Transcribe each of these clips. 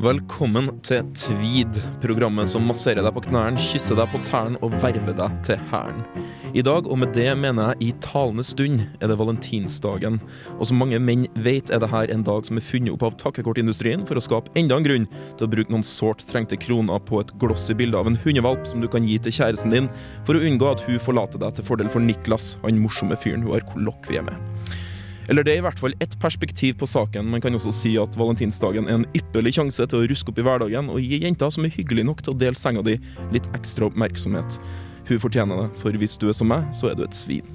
Velkommen til Tweed, programmet som masserer deg på knærne, kysser deg på tærne og verver deg til hæren. I dag, og med det mener jeg i talende stund, er det valentinsdagen. Og som mange menn vet, er det her en dag som er funnet opp av takkekortindustrien for å skape enda en grunn til å bruke noen sårt trengte kroner på et glossy bilde av en hundevalp som du kan gi til kjæresten din, for å unngå at hun forlater deg til fordel for Niklas, han morsomme fyren hun har kollokvie med. Eller det er i hvert fall ett perspektiv på saken. Man kan også si at valentinsdagen er en ypperlig sjanse til å ruske opp i hverdagen og gi jenta som er hyggelig nok til å dele senga di, litt ekstra oppmerksomhet. Hun fortjener det, for hvis du er som meg, så er du et svin.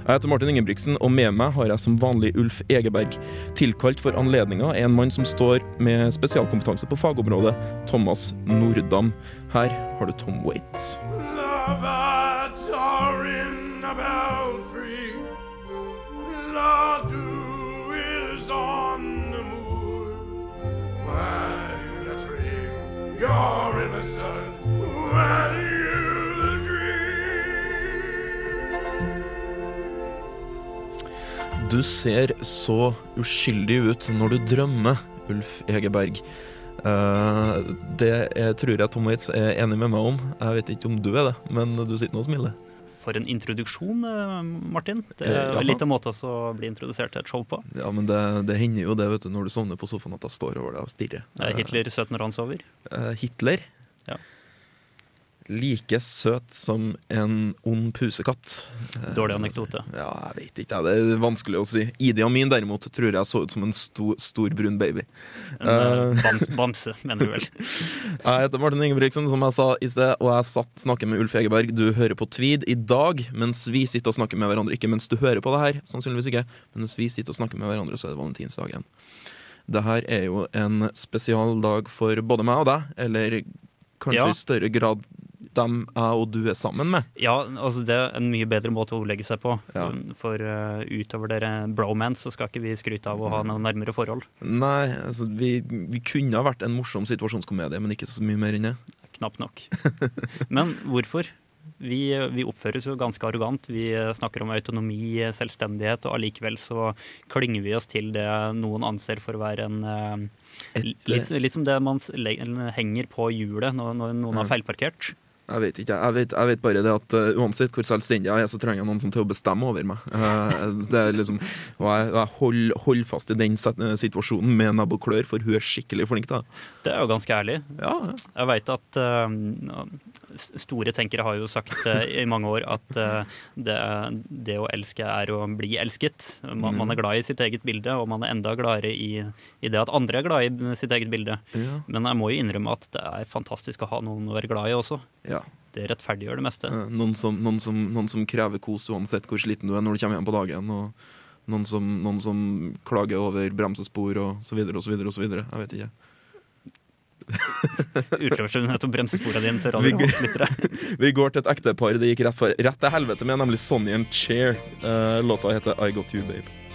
Jeg heter Martin Ingebrigtsen, og med meg har jeg som vanlig Ulf Egeberg. Tilkalt for anledninga er en mann som står med spesialkompetanse på fagområdet, Thomas Nordam. Her har du Tom Waits. Lovebirds are about a Du ser så uskyldig ut når du drømmer, Ulf Egeberg. Eh, det jeg tror jeg Tom Waits er enig med meg om. Jeg vet ikke om du er det, men du sitter nå og smiler. For en introduksjon, eh, Martin. Det Eh, er litt av måte å bli introdusert til et show på. Ja, men det, det hender jo det vet du, når du sovner på sofaen at jeg står over deg og stirrer. Er Hitler søt når han sover? Eh, Hitler? Ja. Like søt som en ond pusekatt. Eh, Dårlig anekdote. Ja, jeg vet ikke. Det er vanskelig å si. Idi min, derimot tror jeg så ut som en stor, stor brun baby. En eh, Eh. bam, bamse, mener du vel. Jeg heter Martin Ingebrigtsen, som jeg sa i sted, og jeg satt snakker med Ulf Egeberg. Du hører på Tweed i dag mens vi sitter og snakker med hverandre. Ikke mens du hører på det her, sannsynligvis ikke, men mens vi sitter og snakker med hverandre, så er det valentinsdagen. Det her er jo en spesial dag for både meg og deg, eller kanskje Ja. i større grad dem jeg og du er sammen med. Ja, altså det er en mye bedre måte å ordlegge seg på. Ja. For uh, utover dere bromance, så skal ikke vi skryte av å ha noe nærmere forhold. Nei, altså, vi, vi kunne ha vært en morsom situasjonskomedie, men ikke så mye mer enn det. Knapt nok. Men hvorfor? Vi, vi oppføres jo ganske arrogant. Vi snakker om autonomi, selvstendighet, og allikevel så klynger vi oss til det noen anser for å være en eh, Litt, litt som det man henger på hjulet når, når noen har feilparkert. Jeg vet ikke. Jeg vet, jeg vet bare det at uh, uansett hvor selvstendig jeg er, så trenger jeg noen som til å bestemme over meg. Uh, det er liksom, og jeg, jeg holder hold fast i den uh, situasjonen med nebb og klør, for hun er skikkelig flink. da. Det er jo ganske ærlig. Ja, Jeg veit at uh, store tenkere har jo sagt eh, i mange år at eh, det, det å elske er å bli elsket. Man, man er glad i sitt eget bilde, og man er enda gladere i, i det at andre er glad i sitt eget bilde. ja, Men jeg må jo innrømme at det er fantastisk å ha noen å være glad i også. ja. Det rettferdiggjør det meste. Uh, noen, som, noen, som, noen som krever kos uansett hvor sliten du er når du kommer hjem på dagen. Og noen som, noen som klager over bremsespor og så videre og så videre. og så videre. Jeg vet ikke. Utløpsskjønnhet og bremsesporene dine til radiolyttere? Vi går til et ektepar det gikk rett, for, rett til helvete med, nemlig Sonny and Cher. Uh, låta heter I Got You, Babe.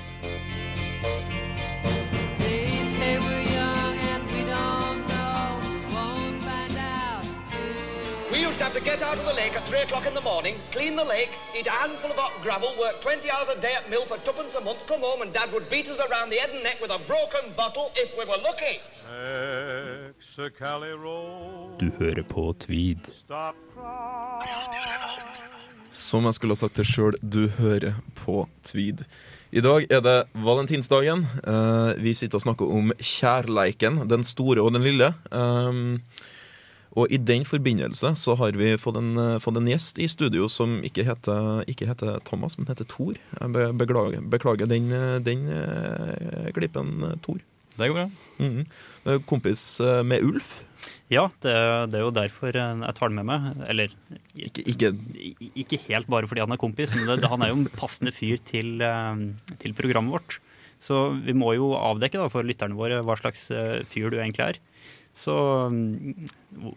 Out of the lake at 3 o'clock in the morning, clean the lake, eat a handful of hot gravel, work 20 hours a day at mill for tuppence a month, come home and Dad would beat us around the head and neck with a broken bottle if we were lucky. Du hører på Tweed. Stop. Som jeg skulle ha sagt det sjøl, du hører på Tweed. I dag er det valentinsdagen. Eh, vi sitter og snakker om kjærleiken, den store og den lille. Um, og i den forbindelse så har vi fått en, eh, fått en gjest i studio som ikke heter, ikke heter Thomas, men heter Thor. Jeg beklager, beklager den, eh, den eh, glippen, eh, Thor. Det går bra. Mm Det er kompis med Ulf. Ja, det, det er jo derfor jeg tar den med meg. Eller Ikke, ikke ikke helt bare fordi han er kompis, men det, han er jo en passende fyr til, til programmet vårt. Så vi må jo avdekke da, for lytterne våre hva slags fyr du egentlig er. Så mm,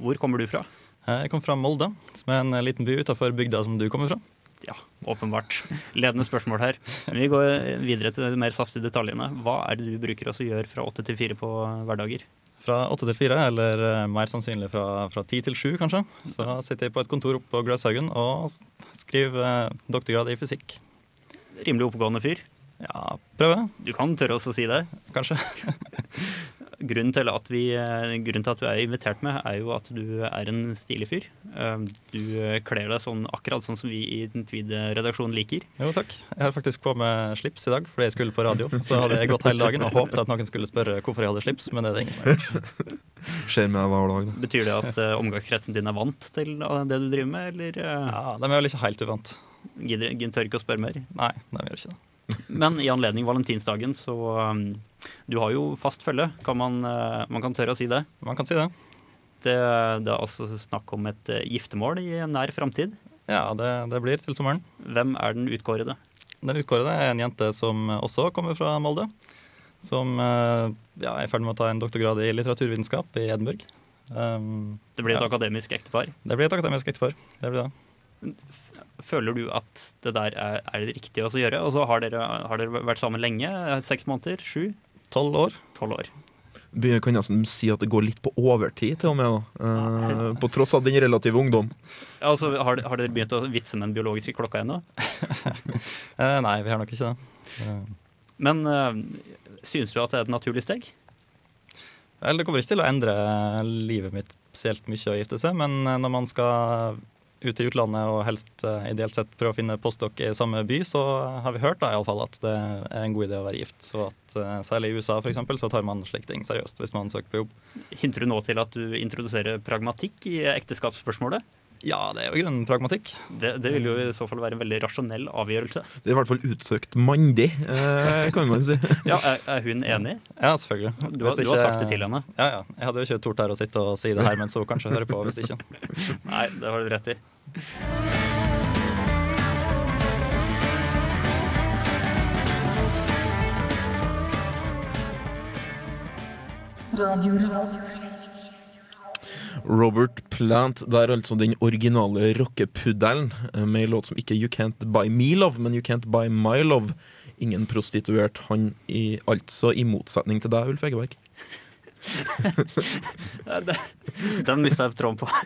hvor kommer du fra? Jeg kommer fra Molde, som er en liten by utafor bygda som du kommer fra. Ja, åpenbart. Ledende spørsmål her. Men vi går videre til de mer saftige detaljene. Hva er det du bruker oss å gjøre fra åtte til fire på hverdager? Fra åtte til fire, eller eh, mer sannsynlig fra, ti til sju, kanskje. Så sitter jeg på et kontor oppe på Gløshaugen og skriver eh, doktorgrad i fysikk. Rimelig oppegående fyr. Ja, prøve, Du kan tørre også å si det. kanskje. Grunnen til, at vi, eh, grunnen til at du er invitert med, er jo at du er en stilig fyr. Eh, Du eh, kler deg sånn akkurat sånn som vi i den Tweed-redaksjonen liker. Jo, takk. Jeg har faktisk på meg slips i dag fordi jeg skulle på radio. Så hadde jeg gått hele dagen og håpet at noen skulle spørre hvorfor jeg hadde slips, men det er det ingen som har gjort. Skjer med hver dag. da. Betyr det at omgangskretsen din er vant til det du driver med, eller Ja, De er vel ikke helt uvant. gidder gidder- tør ikke å spørre mer? Nei, de gjør ikke det. Men i anledning valentinsdagen, så um, Du har jo fast følge, kan man, uh, man kan tørre å si det. Man kan si det. Det, det er altså snakk om et uh, giftermål i nær framtid. Ja, det, det blir til sommeren. Hvem er den utkårede? Den utkårede er en jente som også kommer fra Molde. Som uh, ja, er i ferd med å ta en doktorgrad i litteraturvitenskap i Edinburgh. Um, Det blir et Ja. akademisk ektepar. det blir et akademisk ektepar. Det blir det. Føler du at det der er, er det riktige å gjøre? Og så har dere, har dere vært sammen lenge? Seks måneder? Sju? Tolv år. Tolv år. Vi kan nesten si at det går litt på overtid, til og med. da. Eh, på tross av den relative ungdom. Altså, har, har dere begynt å vitse med den biologiske klokka ennå? Eh, nei, vi har nok ikke det. Eh, Men eh, synes du at det er et naturlig steg? Vel, det kommer ikke til å endre livet mitt spesielt mye å gifte seg, men eh, når man skal ut i utlandet og helst eh, ideelt sett prøve å finne postdok i samme by, så har vi hørt da, i alle fall, at det er en god idé å være gift. Og at eh, særlig i USA for eksempel, så tar man slike ting seriøst hvis man søker på jobb. Hinter du nå til at du introduserer pragmatikk i ekteskapsspørsmålet? Ja, det er jo grønn grunnen pragmatikk. Det, det vil jo i så fall være en veldig rasjonell avgjørelse. Det er i hvert fall utsøkt mandig, eh, kan man si. Ja, Er, er hun enig? Ja, selvfølgelig. Du har, ikke, du har sagt det til henne? Ja, ja. Jeg hadde jo ikke tort her å sitte og si det her, men så kanskje høre på hvis ikke. Nei, det har du rett i. Robert Plant, det er altså den originale rockepuddelen eh, med ei låt som ikke You Can't Buy Me Love, men You Can't Buy My Love. Ingen prostituert, han i, altså i motsetning til deg, Ulf Egeberg. Den mista jeg tråden på.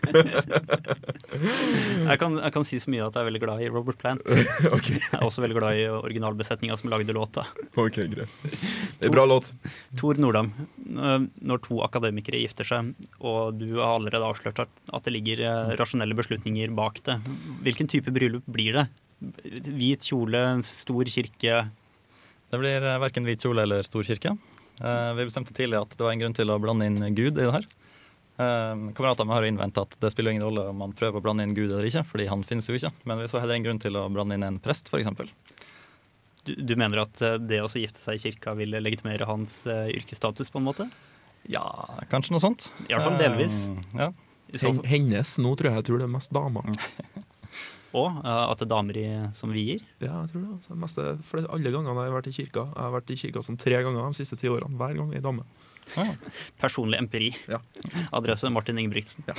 Jeg kan, jeg kan si så mye at jeg er veldig glad i Robert Plant. Okay. Jeg er også veldig glad i originalbesetninga som lagde låta. ok, greit. Det er bra låt. Tor Nordam, øh, når to akademikere gifter seg, og du har allerede avslørt at, at det ligger eh, rasjonelle beslutninger bak det, hvilken type bryllup blir det? Hvit kjole, stor kirke Det blir eh, verken hvit kjole eller stor kirke. Eh, vi bestemte tidlig at det var en grunn til å blande inn Gud i det her. Kameratene mine har jo innvendt at det spiller ingen rolle om man prøver å blande inn Gud eller ikke, fordi han finnes jo ikke. Men vi så heller en grunn til å blande inn en prest, f.eks. du, du mener at eh, det å gifte seg i kirka vil legitimere hans eh, yrkesstatus, på en måte? Ja, kanskje noe sånt. I hvert fall delvis. Uh, ja. Hennes nå tror jeg jeg tror det er mest damer. Og eh, at det er damer i, som vier. Ja, jeg tror det. Det meste, for alle gangene jeg har vært i kirka Jeg har vært i kirka sånn tre ganger de siste ti årene. Hver gang ei dame. Ah, Personlig empiri. Ja. Adresse Martin Ingebrigtsen. Ja.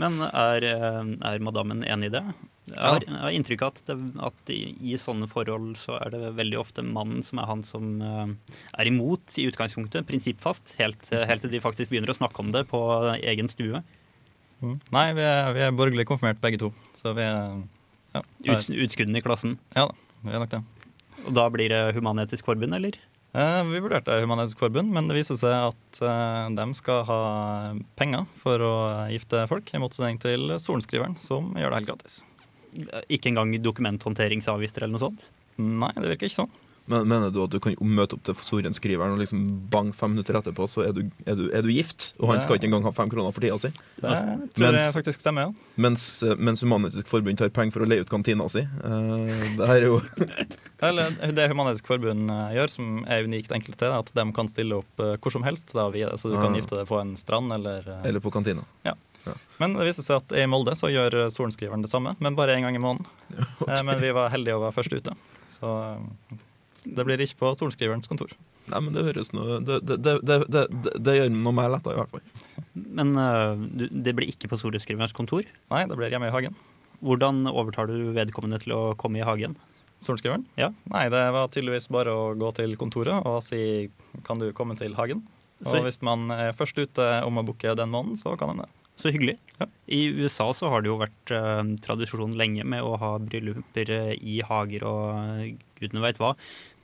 Men er, eh, er madammen enig i det? Jeg har, jeg har inntrykk av at, det, at i, i sånne forhold så er det veldig ofte mannen som er han som eh, er imot i utgangspunktet, prinsippfast, helt, helt til de faktisk begynner å snakke om det på egen stue. mm. Nei, vi er, vi er borgerlig konfirmert begge to. Så vi er ja, Ut, utskuddene i klassen. ja da, vi er nok det. Og da blir det Human-Etisk Forbund, eller? Eh, Vi vurderte Human-Etisk Forbund, men det viser seg at eh, de skal ha penger for å gifte folk, i motsetning til sorenskriveren, som gjør det helt gratis. Ikke engang dokumenthåndteringsavgifter eller noe sånt? Nei, det virker ikke sånn. Men Mener du at du kan møte opp til sorenskriveren og liksom bang fem minutter etterpå, så er du, er du, er du gift? Og han skal ikke engang ha fem kroner for tida si? Det tror mens- jeg faktisk stemmer, ja. Mens, mens Human-Etisk Forbund tar penger for å leie ut kantina si. Eh, det her er jo Eller det Human-Etisk Forbund eh, gjør, som er unikt enkelt til, er at de kan stille opp eh, hvor som helst. Da, så du kan Ah. gifte deg på en strand eller Eller på kantina. Ja. Men det viser seg at i Molde så gjør sorenskriveren det samme, men bare én gang i måneden. Eh, Men vi var heldige og var først ute. Så det blir ikke på sorenskriverens kontor. Nei, men det høres noe Det, det, det, det, det, det, det gjør noe mer letta, i hvert fall. Men uh, det blir ikke på solskriverens kontor. Nei, det blir hjemme i hagen. Hvordan overtar du vedkommende til å komme i hagen? Sorenskriveren? Ja. Nei, det var tydeligvis bare å gå til kontoret og si 'kan du komme til hagen'? Så- Og hvis man er først ute om å booke den måneden, så kan en det. Så hyggelig. Ja. I USA så har det jo vært uh, tradisjon lenge med å ha brylluper eh, i hager og gudene veit hva.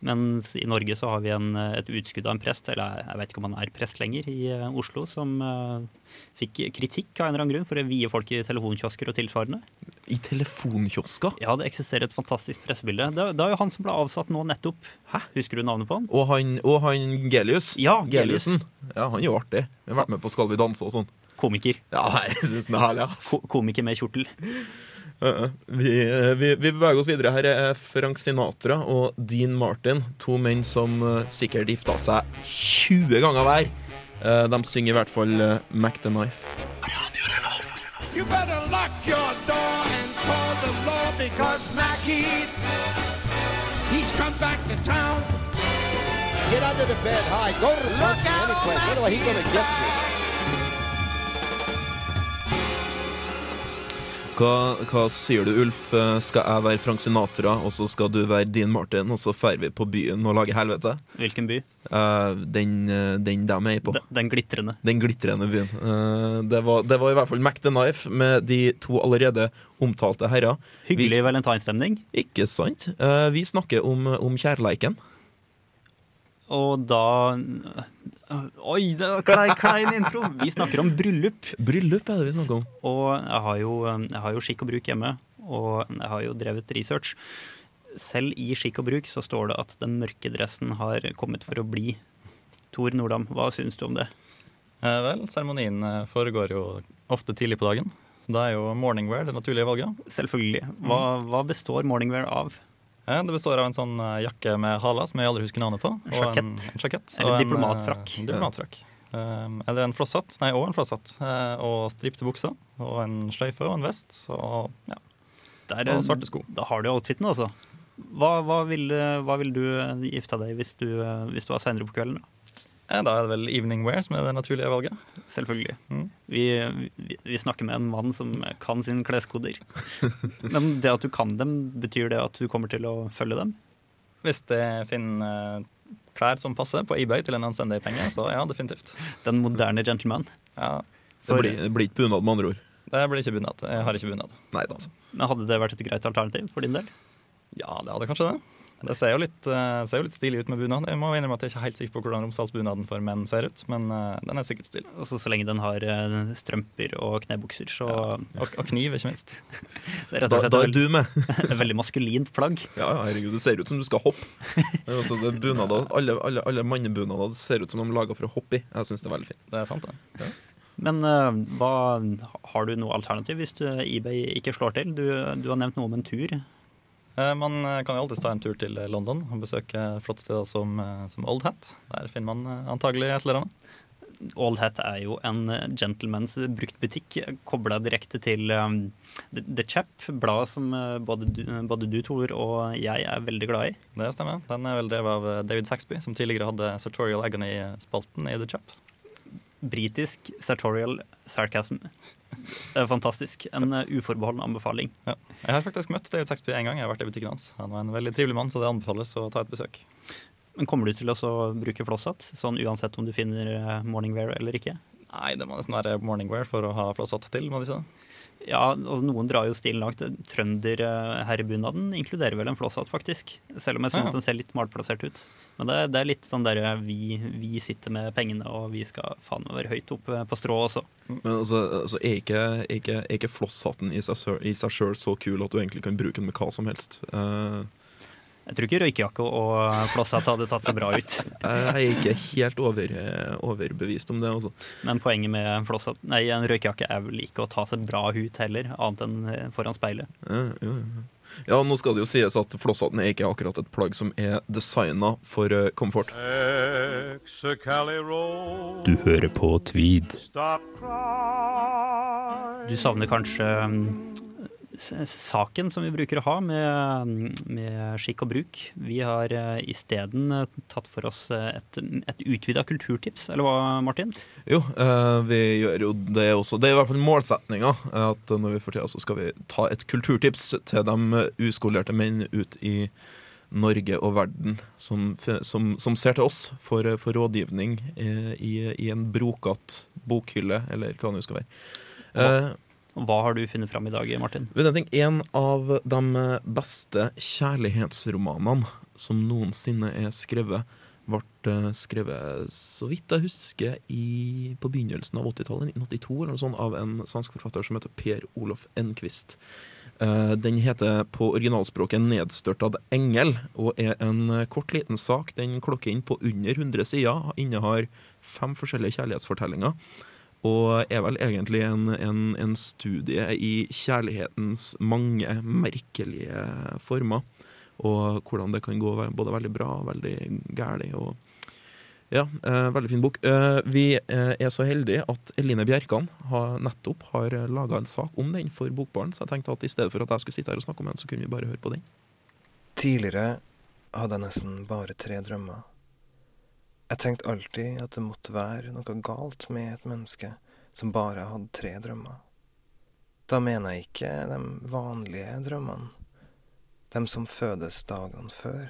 Mens i Norge så har vi en, et utskudd av en prest, eller jeg vet ikke om han er prest lenger, i eh, Oslo, som uh, fikk kritikk av en eller annen grunn for å vie folk i telefonkiosker og tilsvarende. I telefonkiosker? Ja, det eksisterer et fantastisk pressebilde. Det, det er jo han som ble avsatt nå nettopp. Hæ? Husker du navnet på han? Og han, og han Gelius. Ja, Gelius. Geliusen. Ja, han er jo artig. Han har vært med på Skal vi danse og sånn. Komiker. Ja, jeg synes den er herlig, ass. Ko komiker med kjortel. Uh, uh. Vi, vi, vi beveger oss videre. Her er Frank Sinatra og Dean Martin. To menn som sikkert gifta seg 20 ganger hver. De synger i hvert fall Mac the Knife. You better lock your door and call the law because Mackie, he's come back to town. Get under the bed high. Go to the Look country out. Anyway, he's gonna get you. Hva, hva sier du, Ulf? Skal jeg være Frank Sinatra, og så skal du være Dean Martin, og så drar vi på byen og lager helvete? Hvilken by? Uh, den, uh, den de er på. Den, den glitrende. Den glitrende byen. Uh, det, var, det var i hvert fall Mac the Knife med de to allerede omtalte herrer. Hyggelig valentinsstemning. Ikke sant? Uh, vi snakker om, om kjærleiken. Og da Oi, det var klein, klein intro! Vi snakker om bryllup. Bryllup er det vi snakker om. Og jeg har, jo, jeg har jo skikk og bruk hjemme, og jeg har jo drevet research. Selv i skikk og bruk så står det at den mørke dressen har kommet for å bli. Tor Nordam, hva syns du om det? Eh, vel, seremonien eh, foregår jo ofte tidlig på dagen. Så da er jo morningwear det naturlige valget. Selvfølgelig. Hva, hva består morningwear av? Eh, Det består av en sånn eh, jakke med hala som jeg aldri husker navnet på. En sjakett. En, en sjakett. Eller en, diplomatfrakk. En diplomatfrakk. Um, eller en flosshatt. Nei, og en flosshatt. Eh, og stripte bukser. Og en sløyfe og en vest. Og ja. Der, Og svarte sko. Da har du outfiten, altså. Hva, hva, vil, vil du gifte deg hvis du, hvis du var seinere på kvelden? da? Da er det vel evening wear som er det naturlige valget. Selvfølgelig. Mm. Vi, vi, vi snakker med en mann som kan sine kleskoder. Men det at du kan dem, betyr det at du kommer til å følge dem? Hvis jeg finner eh, klær som passer på eBay til en anstendig penge, så ja, definitivt. Den moderne gentleman. Ja, Det blir, det blir ikke bunad, med andre ord. Det blir ikke bunad. Jeg har ikke bunad. Nei altså. Men hadde det vært et greit alternativ for din del? Ja, det hadde kanskje det. Det ser jo litt, eh, ser jo litt stilig ut med bunad. Jeg må innrømme at jeg er ikke helt sikker på hvordan Romsdalsbunaden for menn ser ut, men eh, den er sikkert stilig. Også så lenge den har eh, strømper og knebukser, så Og, og kniv, ikke minst. det er rett og slett da da er du med. et veldig maskulint plagg. Ja, ja, herregud, det ser ut som du skal hoppe. Er også det bunader, alle alle, alle mannebunader ser ut som de er laga for å hoppe i. Jeg syns det er veldig fint. Det er sant, det. Men uh, hva, har du noe alternativ hvis du, eBay ikke slår til? Du, du har nevnt noe om en tur. Eh, Man eh, kan jo alltid ta en tur til eh, London og besøke flottsteder som, eh, som Old Hat. Der finner man antagelig et eller annet. Old Hat er jo en gentleman's gentlemans bruktbutikk kobla direkte til The Chap, bladet som både du, både du, Tor, og jeg er veldig glad i. Det stemmer. Den er vel drevet av David Saxby, som tidligere hadde Sartorial Agony-spalten i The Chap. Britisk sartorial sarcasm. Fantastisk. En eh, uforbeholden anbefaling. Ja. Jeg har faktisk møtt David Saxby en gang. Jeg har vært i butikken hans. Han var en veldig trivelig mann, så det anbefales å ta et besøk. Men kommer du til å bruke flosshatt, sånn uansett om du finner eh, morningwear eller ikke? Nei, det må nesten være morningwear for å ha flosshatt til, må de si. Ja, og noen drar jo stilen langt. Trønderherrebunaden inkluderer vel en flosshatt, faktisk. Selv om jeg syns Ja. den ser litt malplassert ut. Men det, det er litt sånn der vi, vi sitter med pengene, og vi skal faen meg være høyt oppe på strå også. Men altså, altså er, ikke, er, ikke, er ikke flosshatten i seg sjøl så kul at du egentlig kan bruke den med hva som helst? Uh... Jeg tror ikke røykejakke og flosshatt hadde tatt seg bra ut. jeg er ikke helt over, overbevist om det. Altså. Men poenget med en, flosshatt, nei, en røykejakke er vel ikke å ta seg bra ut heller, annet enn foran speilet. Ja, ja, ja. Ja, nå skal det jo sies at flosshatten er ikke akkurat et plagg som er designa for eh, komfort. Du hører på Tweed. Du savner kanskje s- saken som vi bruker å ha med, med skikk og bruk. Vi har uh, isteden eh, tatt for oss eh, et, et utvida kulturtips, eller hva, Martin? Jo, eh, vi gjør jo det også. Det er i hvert fall målsetninga. At når vi får tida, så skal vi ta et kulturtips til de uskolerte menn ut i Norge og verden som, som, som ser til oss for, for rådgivning eh, i, i en brokete bokhylle, eller hva det nå skal være. Eh, Hva har du funnet fram i dag, Martin? Du en av de beste kjærlighetsromanene som noensinne er skrevet, ble eh, skrevet, så vidt jeg husker, i, på begynnelsen av 80-tallet, 1982, eller noe sånt, av en svensk forfatter som heter Per Olof Enquist. Eh, Den heter på originalspråket 'Nedstørtad engel' og er en kort, liten sak. Den klokker inn på under 100 sider, innehar fem forskjellige kjærlighetsfortellinger. Og er vel egentlig en, en, en studie i kjærlighetens mange merkelige former. Og hvordan det kan gå både veldig bra og veldig galt. Ja, eh, veldig fin bok. Eh, vi eh, er så heldige at Eline Bjerkan har, nettopp har laga en sak om den for Bokbaren, så jeg tenkte at i stedet for at jeg skulle sitte her og snakke om den, så kunne vi bare høre på den. Tidligere hadde jeg nesten bare tre drømmer. Jeg tenkte alltid at det måtte være noe galt med et menneske som bare hadde tre drømmer. Da mener jeg ikke de vanlige drømmene, de som fødes dagene før,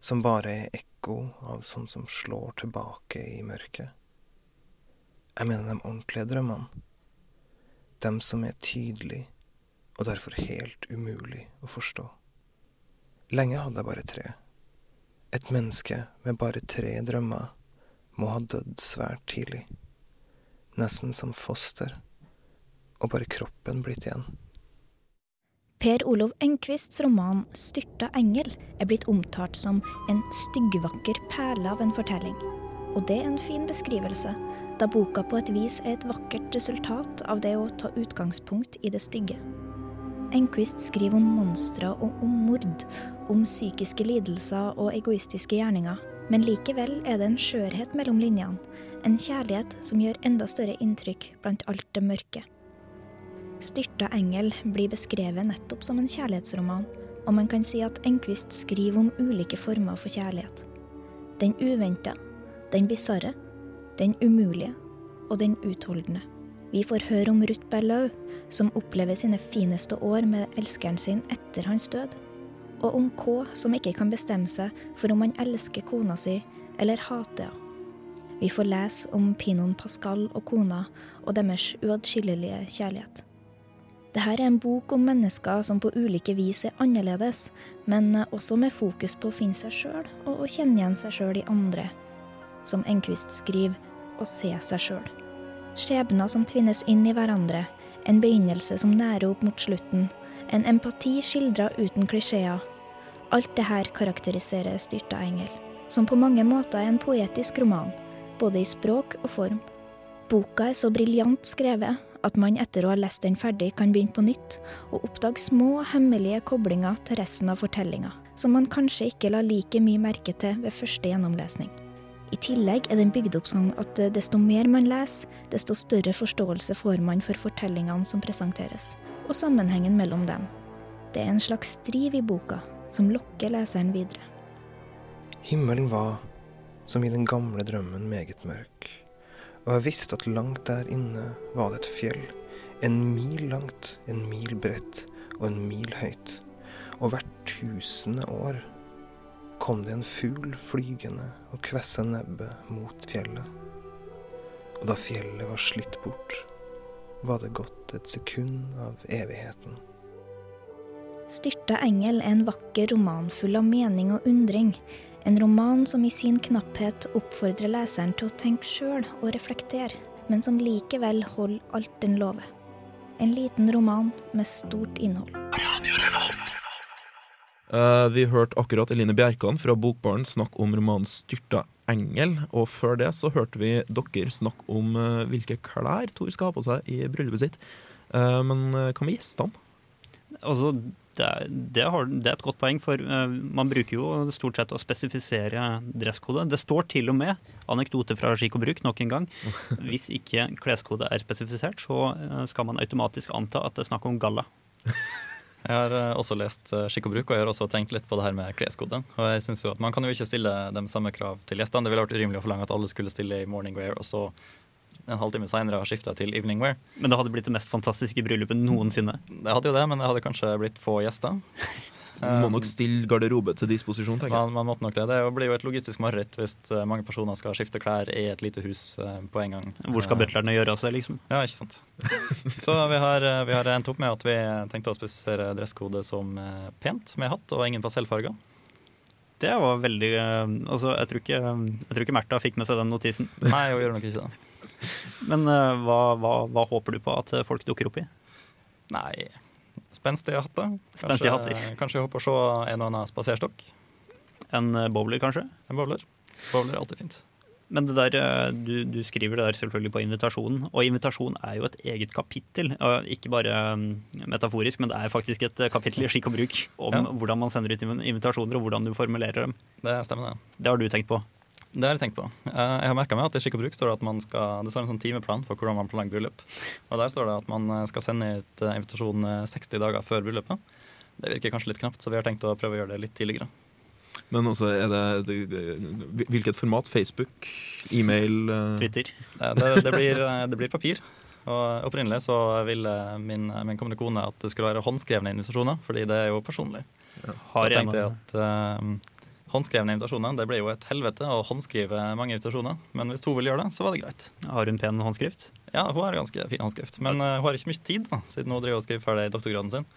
som bare er ekko av sånt som slår tilbake i mørket. Jeg mener de ordentlige drømmene, de som er tydelige og derfor helt umulig å forstå. Lenge hadde jeg bare tre. Et menneske med bare tre drømmer må ha dødd svært tidlig. Nesten som foster. Og bare kroppen blitt igjen. Per Olov Engquists roman 'Styrta engel' er blitt omtalt som en styggvakker perle av en fortelling. Og det er en fin beskrivelse, da boka på et vis er et vakkert resultat av det å ta utgangspunkt i det stygge. Enquist skriver om monstre og om mord, om psykiske lidelser og egoistiske gjerninger, men likevel er det en skjørhet mellom linjene, en kjærlighet som gjør enda større inntrykk blant alt det mørke. Styrta engel blir beskrevet nettopp som en kjærlighetsroman, og man kan si at Enquist skriver om ulike former for kjærlighet. Den uventa, den bisarre, den umulige og den utholdende. Vi får høre om Ruth Berlau, som opplever sine fineste år med elskeren sin etter hans død. Og om K, som ikke kan bestemme seg for om han elsker kona si eller hater henne. Vi får lese om Pinon Pascal og kona og deres uatskillelige kjærlighet. Dette er en bok om mennesker som på ulike vis er annerledes, men også med fokus på å finne seg sjøl og å kjenne igjen seg sjøl i andre. Som Enquist skriver, å se seg sjøl. Skjebner som tvinnes inn i hverandre, en begynnelse som nærer opp mot slutten, en empati skildra uten klisjeer. Alt det her karakteriserer Styrta engel, som på mange måter er en poetisk roman, både i språk og form. Boka er så briljant skrevet at man etter å ha lest den ferdig kan begynne på nytt og oppdage små, hemmelige koblinger til resten av fortellinga, som man kanskje ikke la like mye merke til ved første gjennomlesning. I tillegg er den bygd opp sånn at desto mer man leser, desto større forståelse får man for fortellingene som presenteres, og sammenhengen mellom dem. Det er en slags driv i boka som lokker leseren videre. Himmelen var, som i den gamle drømmen, meget mørk. Og jeg visste at langt der inne var det et fjell. En mil langt, en mil bredt og en mil høyt. Og hvert tusende år kom det en fugl flygende og kvessa nebbet mot fjellet. Og da fjellet var slitt bort, var det gått et sekund av evigheten. Styrta engel er en vakker roman full av mening og undring. En roman som i sin knapphet oppfordrer leseren til å tenke sjøl og reflektere, men som likevel holder alt den lover. En liten roman med stort innhold. Uh, vi hørte akkurat Eline Bjerkan fra Bokbaren snakke om romanen 'Styrta engel'. Og før det så hørte vi dere snakke om uh, hvilke klær Tor skal ha på seg i bryllupet sitt. Uh, men hva med gjestene? Altså, det, er- det, har, det er et godt poeng, for eh, man bruker jo stort sett å spesifisere dresskode. Det står til og med, anekdote fra Skikk og Bruk nok en gang, hvis ikke kleskode er spesifisert, så eh, skal man automatisk anta at det er snakk om galla. Jeg har eh, også lest Skikk og bruk, og jeg har også tenkt litt på det her med kleskoden. Og jeg synes jo at Man kan jo ikke stille de samme krav til gjestene. Det ville vært urimelig å forlange at alle skulle stille i morning wear, og så en halvtime seinere har skifta til evening wear. Men det hadde blitt det mest fantastiske bryllupet noensinne. Det hadde jo det, men det hadde kanskje blitt få gjester. Man må nok stille garderobe til disposisjon, tenker jeg. Man, man måtte nok det. Det blir jo et logistisk mareritt hvis eh, mange personer skal skifte klær i et lite hus eh, på en gang. Hvor skal Eh, butlerne gjøre av seg, liksom? Ja, ikke sant. Så vi har, vi har endt opp med at vi tenkte å spesifisere dresskode som pent, med hatt og ingen pastellfarger. Det var veldig Altså, jeg tror ikke, jeg tror ikke Märtha fikk med seg den notisen. Nei, hun gjør nok ikke det. Men eh, hva, hva, hva håper du på at eh, folk dukker opp i? Nei, spenstige hatter. Spenstige Kanskje- hatter. Kanskje jeg håper å se en og annen spaserstokk. En eh, bowler, kanskje? En bowler. Bowler er alltid fint. Men det der, du, du skriver det der selvfølgelig på invitasjonen, og invitasjon er jo et eget kapittel. Ikke bare mm, metaforisk, men det er faktisk et kapittel i skikk og bruk om Ja. hvordan man sender ut invitasjoner, og hvordan du formulerer dem. Det stemmer, det. Det har du tenkt på. Det har jeg tenkt på. Eh, Jeg har merka meg at i skikk og bruk står det at man skal, det står en sånn timeplan for hvordan man planlegger bryllup. Og der står det at man eh, skal sende ut eh, invitasjon eh, 60 dager før bryllupet. Det virker kanskje litt knapt, så vi har tenkt å prøve å gjøre det litt tidligere. Men også er det, det Hvilket format? Facebook? E-mail? Twitter. Det, det, blir, det blir papir. Og opprinnelig så ville min, min kommende kone at det skulle være håndskrevne invitasjoner, fordi det er jo personlig. Så Har jeg tenkte jeg at håndskrevne invitasjoner, det ble jo et helvete å håndskrive mange invitasjoner. Men hvis hun vil gjøre det, så var det greit. Har hun pen håndskrift? Ja, hun har ganske fin håndskrift. Men uh, hun har ikke mye tid, da, siden hun driver og skriver ferdig doktorgraden sin.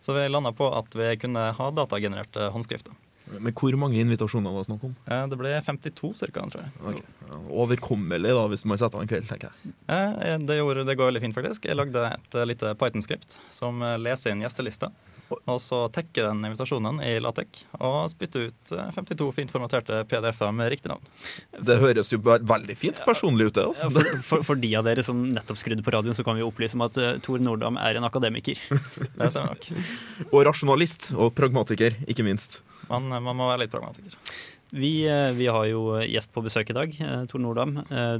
Så vi landa på at vi kunne ha datagenererte håndskrifter. Men hvor mange invitasjoner var det snakk om? Eh, Det ble 52 ca., tror jeg. Ok. Overkommelig da, hvis man setter av en kveld, tenker jeg. Eh, Det, gjorde, det går veldig fint, faktisk. Jeg lagde et eh, lite Python-skript som eh, leser inn gjestelista. Og så tekker den invitasjonen i Latek og spytter ut eh, 52 fint formaterte PDF-er med riktig navn. Det høres jo veldig fint personlig ut, det. Altså. For, for, for de av dere som nettopp skrudde på radioen, så kan vi opplyse om at uh, Tor Nordam er en akademiker. Det stemmer nok. Og rasjonalist. Og pragmatiker, ikke minst. Man, man må være litt pragmatiker. Vi, eh, vi har jo gjest på besøk i dag, eh, Tor Nordam. Eh,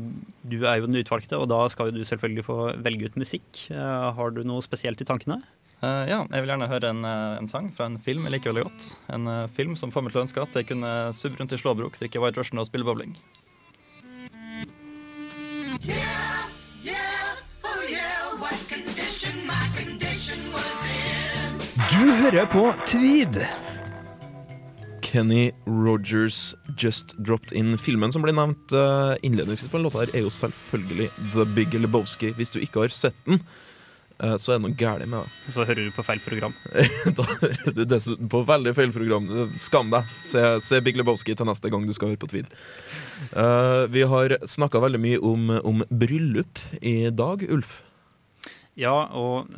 Du er jo den utvalgte, og da skal jo du selvfølgelig få velge ut musikk. Eh, Har du noe spesielt i tankene? Eh, ja, jeg vil gjerne høre en, eh, en sang fra en film jeg liker veldig godt. En uh, film som får meg til å ønske at jeg kunne subbe rundt i slåbrok, drikke White Russian og spille bowling. Du hører på Tweed. Kenny Rogers Just Dropped In. Filmen som ble nevnt innledningsvis på den låta, her er jo selvfølgelig The Big Lebowski. Hvis du ikke har sett den, så er det noe galt med det. Så hører du på feil program. da hører du dessuten på veldig feil program. Skam deg. Se, se Big Lebowski til neste gang du skal høre på Tweed. Uh, vi har snakka veldig mye om, om bryllup i dag, Ulf. Ja, og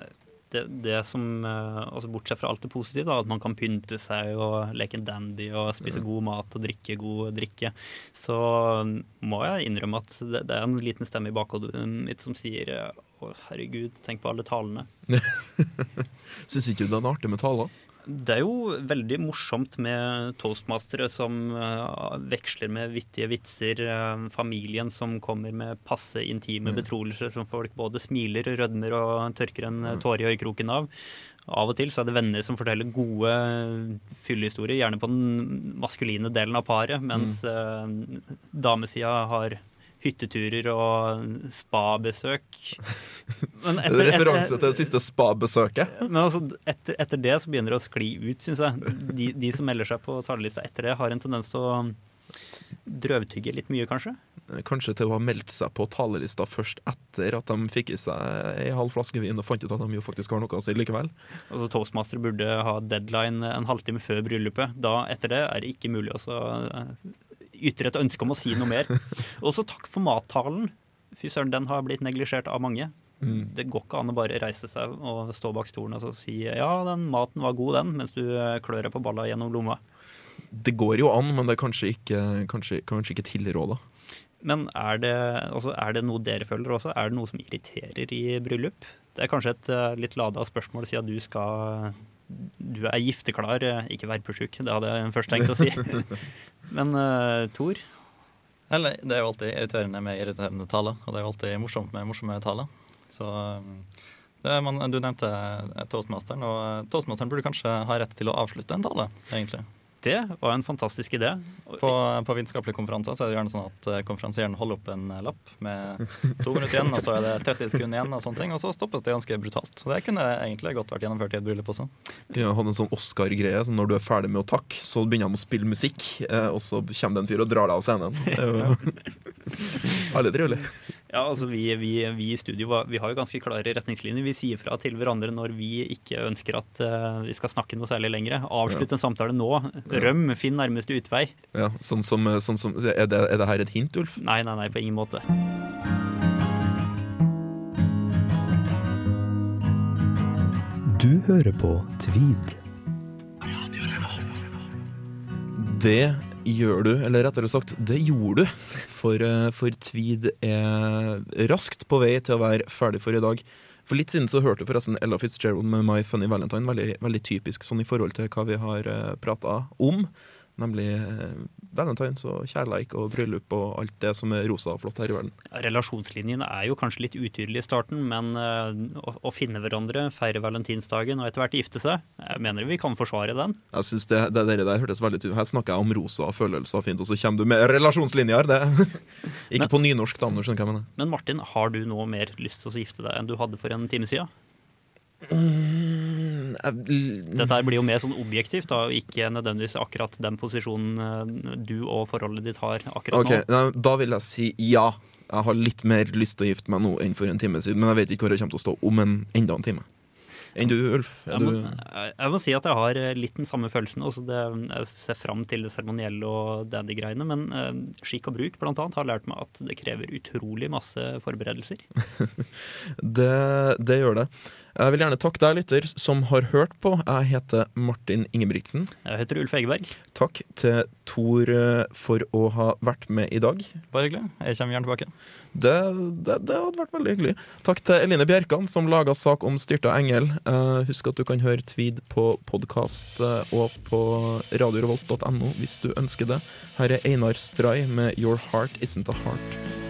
det, det som eh, altså Bortsett fra alt det positive, da, at man kan pynte seg og leke en dandy og spise god mat og drikke god drikke, så må jeg innrømme at det, det er en liten stemme i bakhodet mitt som sier eh, å herregud, tenk på alle talene. Syns ikke du det er artig med taler? Det er jo veldig morsomt med toastmastere som eh, veksler med vittige vitser. eh, familien som kommer med passe intime betroelser som folk både smiler, rødmer og tørker en eh, tåre i øyekroken av. Av og til så er det venner som forteller gode eh, fyllehistorier, gjerne på den maskuline delen av paret, mens eh, damesida har hytteturer og spabesøk. Men Det er referanse til det siste spa-besøket. altså, etter, etter det så begynner det å skli ut, syns jeg. De, de som melder seg på talerlista etter det, har en tendens til å drøvtygge litt mye, kanskje. Kanskje til å ha meldt seg på talerlista først etter at de fikk i seg ei halv flaske vin og fant ut at de jo faktisk har noe å si likevel. Altså, Toastmaster burde ha deadline en halvtime før bryllupet. Da, etter det, er det ikke mulig å eh, et ønske om å si noe mer. Og så takk for mattalen. Fy søren, den har blitt neglisjert av mange. Det går ikke an å bare reise seg og stå bak stolen og så si ja, den maten var god, den, mens du eh, klør deg på balla gjennom lomma. Det går jo an, men det er kanskje ikke, kanskje, kanskje ikke tilråda. Men er det, altså, er det noe dere føler også? Er det noe som irriterer i bryllup? Det er kanskje et eh, litt lada spørsmål siden du skal Du er gifteklar, eh, ikke verpesjuk. Det hadde jeg først tenkt å si. Men uh, Tor? Eller, det er jo alltid irriterende med irriterende taler, og det er jo alltid morsomt med morsomme taler. Så det er man, Du nevnte eh, toastmasteren, og eh, toastmasteren burde kanskje ha rett til å avslutte en tale, egentlig. Det var en fantastisk idé. På, på vitenskapelige konferanser så er det gjerne sånn at eh, konferansieren holder opp en eh, lapp med to minutter igjen, og så er det 30 sekunder igjen, og sånne ting, og så stoppes det ganske brutalt. Og Det kunne egentlig godt vært gjennomført i et bryllup også. De har hatt en sånn Oscar-greie. Så når du er ferdig med å takke, så begynner de å spille musikk, eh, og så kommer det en fyr og drar deg av scenen. Veldig trivelig. Ja, altså vi, vi, vi i studio vi har jo ganske klare retningslinjer. Vi sier fra til hverandre når vi ikke ønsker at uh, vi skal snakke noe særlig lenger. Avslutt en samtale nå. Røm, finn nærmeste utvei. Ja, sånn som, sånn som er, det, er det her et hint, Ulf? Nei, nei, nei, på ingen måte. Du hører på Tvid. Det gjør du, eller rettere sagt, det gjorde du. For, eh, for Tweed er raskt på vei til å være ferdig for i dag. For litt siden så hørte forresten Ella Fitzgerald med My Funny Valentine. Veldig, veldig typisk sånn i forhold til hva vi har uh, prata om. Nemlig eh, valentines og kjærleik og bryllup og alt det som er rosa og flott her i verden. Relasjonslinjen er jo kanskje litt utydelig i starten, men eh, å, å finne hverandre, feire valentinsdagen og etter hvert gifte seg, jeg mener vi kan forsvare den. Jeg synes det, det der, der hørtes veldig tydelig Her snakker jeg om rosa følelser og fint, og så kommer du med relasjonslinjer. Det. Ikke på nynorsk, da, om du skjønner hva jeg mener. Men Martin, har du nå mer lyst til å gifte deg enn du hadde for en time siden? Mm, Dette her blir jo mer sånn objektivt, da, ikke nødvendigvis akkurat den posisjonen eh, du og forholdet ditt har akkurat okay, nå. nei, Da vil jeg si ja. Jeg har litt mer lyst til å gifte meg nå enn for en time siden, men jeg vet ikke hvor jeg kommer til å stå om en, enda en time. Enn du, Ulf? Jeg må, jeg jeg må si at jeg har eh, litt den samme følelsen. Også det, jeg ser fram til det seremonielle og dandy-greiene, men eh, skikk og bruk blant annet, har lært meg at det krever utrolig masse forberedelser. det, det gjør det. Jeg vil gjerne takke deg, lytter, som har hørt på. Jeg heter Martin Ingebrigtsen. Jeg heter Ulf Egeberg. Takk til Tor eh, for å ha vært med i dag. Bare hyggelig. Jeg kommer gjerne tilbake. Det, det, det hadde vært veldig hyggelig. Takk til Eline Bjerkan, som laga sak om styrta engel. Eh, husk at du kan høre Tweed på podkast og på radiorevolt.no hvis du ønsker det. Her er Einar Stray med Your Heart Isn't a Heart.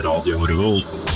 Radio Revolt.